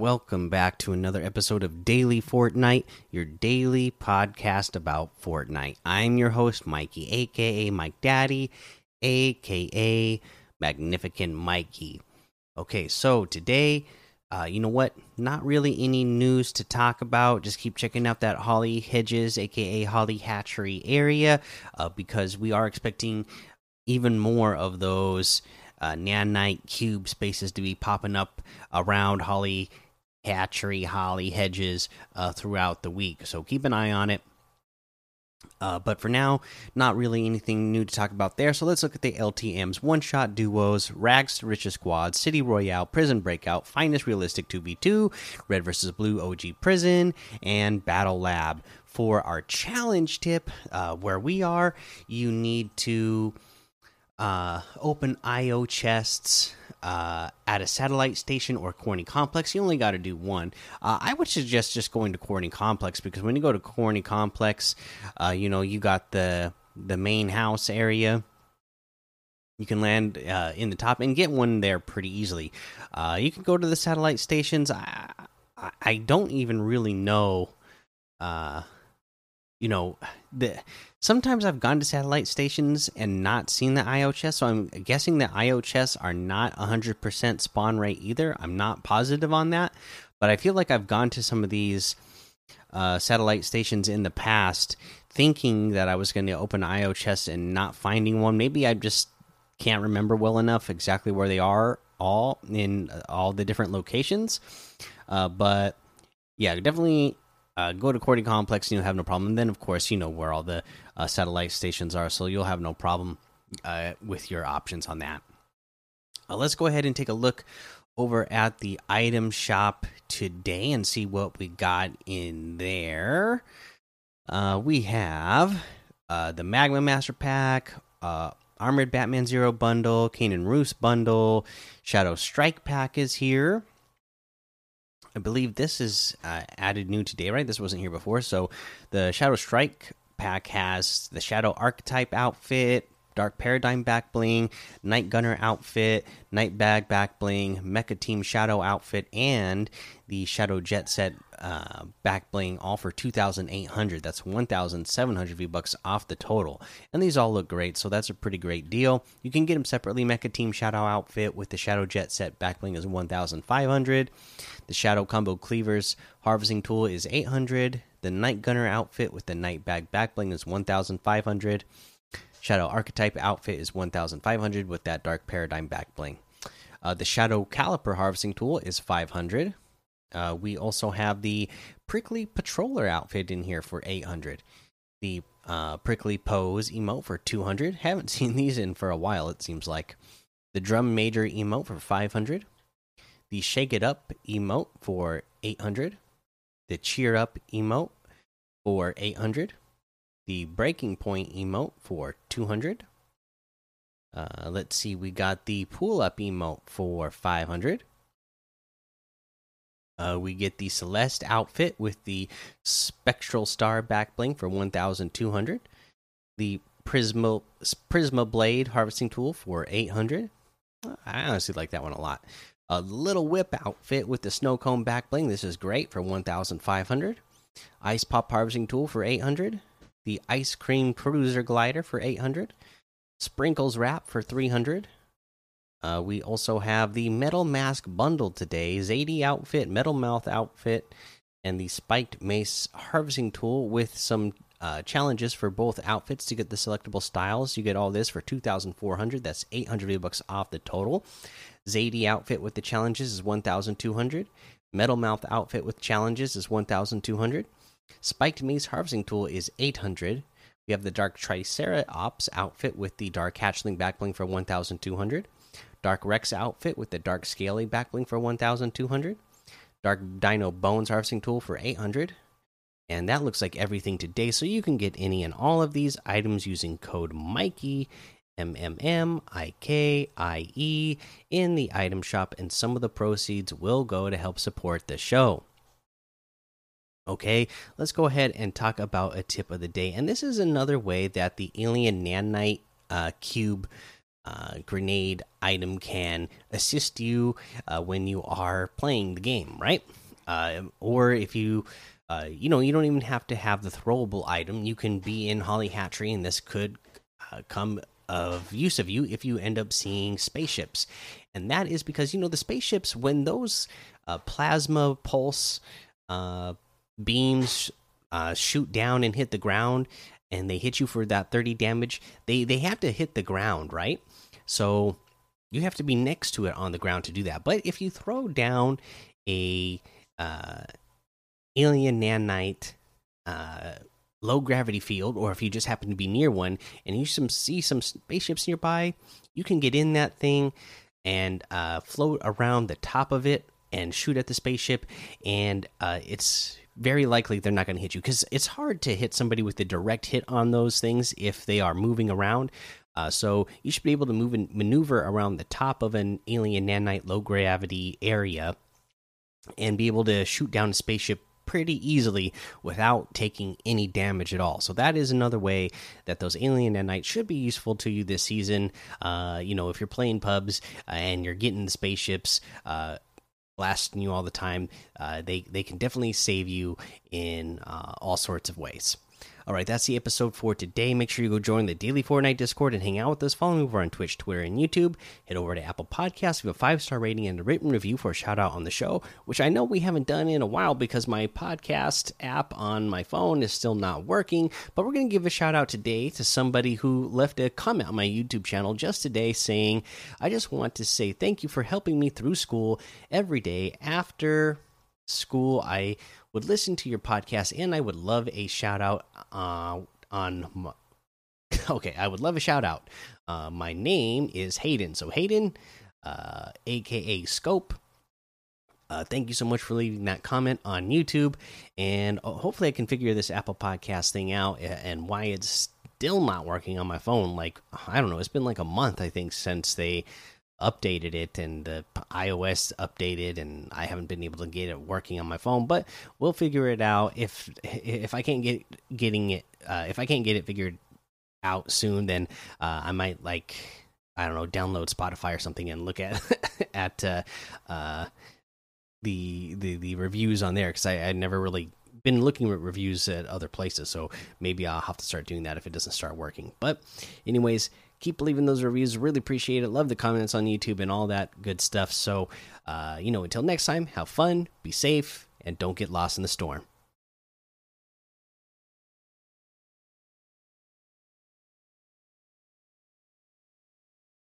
Welcome back to another episode of Daily Fortnite, your daily podcast about Fortnite. I'm your host, Mikey, aka Mike Daddy, aka Magnificent Mikey. Okay, so today, uh, you know what? Not really any news to talk about. Just keep checking out that Holly Hedges, aka Holly Hatchery area, uh, because we are expecting even more of those uh, nanite cube spaces to be popping up around Holly hatchery, holly hedges uh, throughout the week. So keep an eye on it. Uh, but for now, not really anything new to talk about there. So let's look at the LTMs one shot duos, Rags to Riches Squad, City Royale, Prison Breakout, Finest Realistic 2v2, Red vs. Blue OG Prison, and Battle Lab. For our challenge tip, uh, where we are, you need to uh, open IO chests uh, at a satellite station or Corny Complex. You only got to do one. Uh, I would suggest just going to Corny Complex because when you go to Corny Complex, uh, you know you got the the main house area. You can land uh, in the top and get one there pretty easily. Uh, you can go to the satellite stations. I, I, don't even really know. Uh, you know the sometimes I've gone to satellite stations and not seen the IO chests, so I'm guessing that IO chests are not 100% spawn rate either. I'm not positive on that, but I feel like I've gone to some of these uh, satellite stations in the past thinking that I was going to open IO chests and not finding one. Maybe I just can't remember well enough exactly where they are all in all the different locations. Uh, but yeah, definitely uh, go to Corny Complex and you'll have no problem. And then, of course, you know where all the uh, satellite stations are, so you'll have no problem uh, with your options on that. Uh, let's go ahead and take a look over at the item shop today and see what we got in there. Uh, we have uh, the Magma Master Pack, Armored Batman Zero bundle, Kanan Roos bundle, Shadow Strike Pack is here. I believe this is uh, added new today, right? This wasn't here before. So the Shadow Strike pack has the Shadow Archetype outfit, Dark Paradigm back bling, Night Gunner outfit, Night Bag back bling, Mecha Team Shadow outfit, and the Shadow Jet Set uh, back bling, all for 2,800. That's 1,700 V bucks off the total. And these all look great, so that's a pretty great deal. You can get them separately. Mecha Team Shadow outfit with the Shadow Jet Set back bling is 1,500. The Shadow Combo Cleavers harvesting tool is 800. The Night Gunner outfit with the Night Bag back bling is 1,500. Shadow Archetype outfit is 1,500 with that Dark Paradigm back bling. Uh, the Shadow Caliper harvesting tool is 500. Uh, we also have the Prickly Patroller outfit in here for 800. The uh, Prickly Pose emote for 200. Haven't seen these in for a while, it seems like. The Drum Major emote for 500. The Shake It Up emote for 800. The Cheer Up emote for 800 the breaking point emote for 200. Uh, let's see, we got the pull up emote for 500. Uh, we get the Celeste outfit with the Spectral Star back bling for 1,200. The Prisma Prisma Blade harvesting tool for 800. I honestly like that one a lot. A little whip outfit with the snow cone back bling. This is great for 1,500. Ice pop harvesting tool for 800 the ice cream cruiser glider for 800 sprinkles wrap for 300 uh, we also have the metal mask bundle today zadie outfit metal mouth outfit and the spiked mace harvesting tool with some uh, challenges for both outfits to get the selectable styles. You get all this for 2400 that's 800 bucks off the total. Zadie outfit with the challenges is 1200 metal mouth outfit with challenges is 1200 Spiked Mace Harvesting Tool is 800. We have the Dark Triceratops outfit with the Dark Hatchling backbling for 1200. Dark Rex outfit with the Dark Scaly backbling for 1200. Dark Dino Bones Harvesting Tool for 800. And that looks like everything today. So you can get any and all of these items using code Mikey, M M M I K I E, in the item shop, and some of the proceeds will go to help support the show. Okay, let's go ahead and talk about a tip of the day. And this is another way that the alien nanite uh, cube uh, grenade item can assist you uh, when you are playing the game, right? Uh, or if you, uh, you know, you don't even have to have the throwable item. You can be in Holly Hatchery, and this could uh, come of use of you if you end up seeing spaceships, and that is because you know the spaceships when those uh, plasma pulse beams shoot down and hit the ground and they hit you for that 30 damage they they have to hit the ground right so you have to be next to it on the ground to do that. But if you throw down a uh, alien nanite uh, low gravity field, or if you just happen to be near one and you some see some spaceships nearby, you can get in that thing and uh, float around the top of it and shoot at the spaceship. And uh, it's very likely they're not going to hit you because it's hard to hit somebody with a direct hit on those things if they are moving around. Uh, so you should be able to move and maneuver around the top of an alien nanite low gravity area and be able to shoot down a spaceship pretty easily without taking any damage at all. So that is another way that those alien nanites should be useful to you this season. Uh, you know, if you're playing pubs and you're getting the spaceships uh, blasting you all the time, uh, they they can definitely save you in uh, all sorts of ways. All right, that's the episode for today. Make sure you go join the Daily Fortnite Discord and hang out with us. Follow me over on Twitch, Twitter, and YouTube. Head over to Apple Podcasts, leave a five star rating and a written review for a shout out on the show, which I know we haven't done in a while because my podcast app on my phone is still not working. But we're going to give a shout out today to somebody who left a comment on my YouTube channel just today saying, I just want to say thank you for helping me through school every day after school. I would listen to your podcast and I would love a shout out uh, on. My, okay, I would love a shout out. Uh, my name is Hayden. So, Hayden, uh, aka Scope. Uh, thank you so much for leaving that comment on YouTube, and uh, hopefully I can figure this Apple Podcast thing out and why it's still not working on my phone. Like I don't know, it's been like a month I think since they updated it and the iOS updated and I haven't been able to get it working on my phone but we'll figure it out. If if I can't get getting it uh, if I can't get it figured out soon then uh, I might like I don't know download Spotify or something and look at at uh, uh, the the the reviews on there because I I never really been looking at reviews at other places. So maybe I'll have to start doing that if it doesn't start working. But anyways keep leaving those reviews. Really appreciate it. Love the comments on YouTube and all that good stuff. So, uh, you know, until next time, have fun, be safe, and don't get lost in the storm.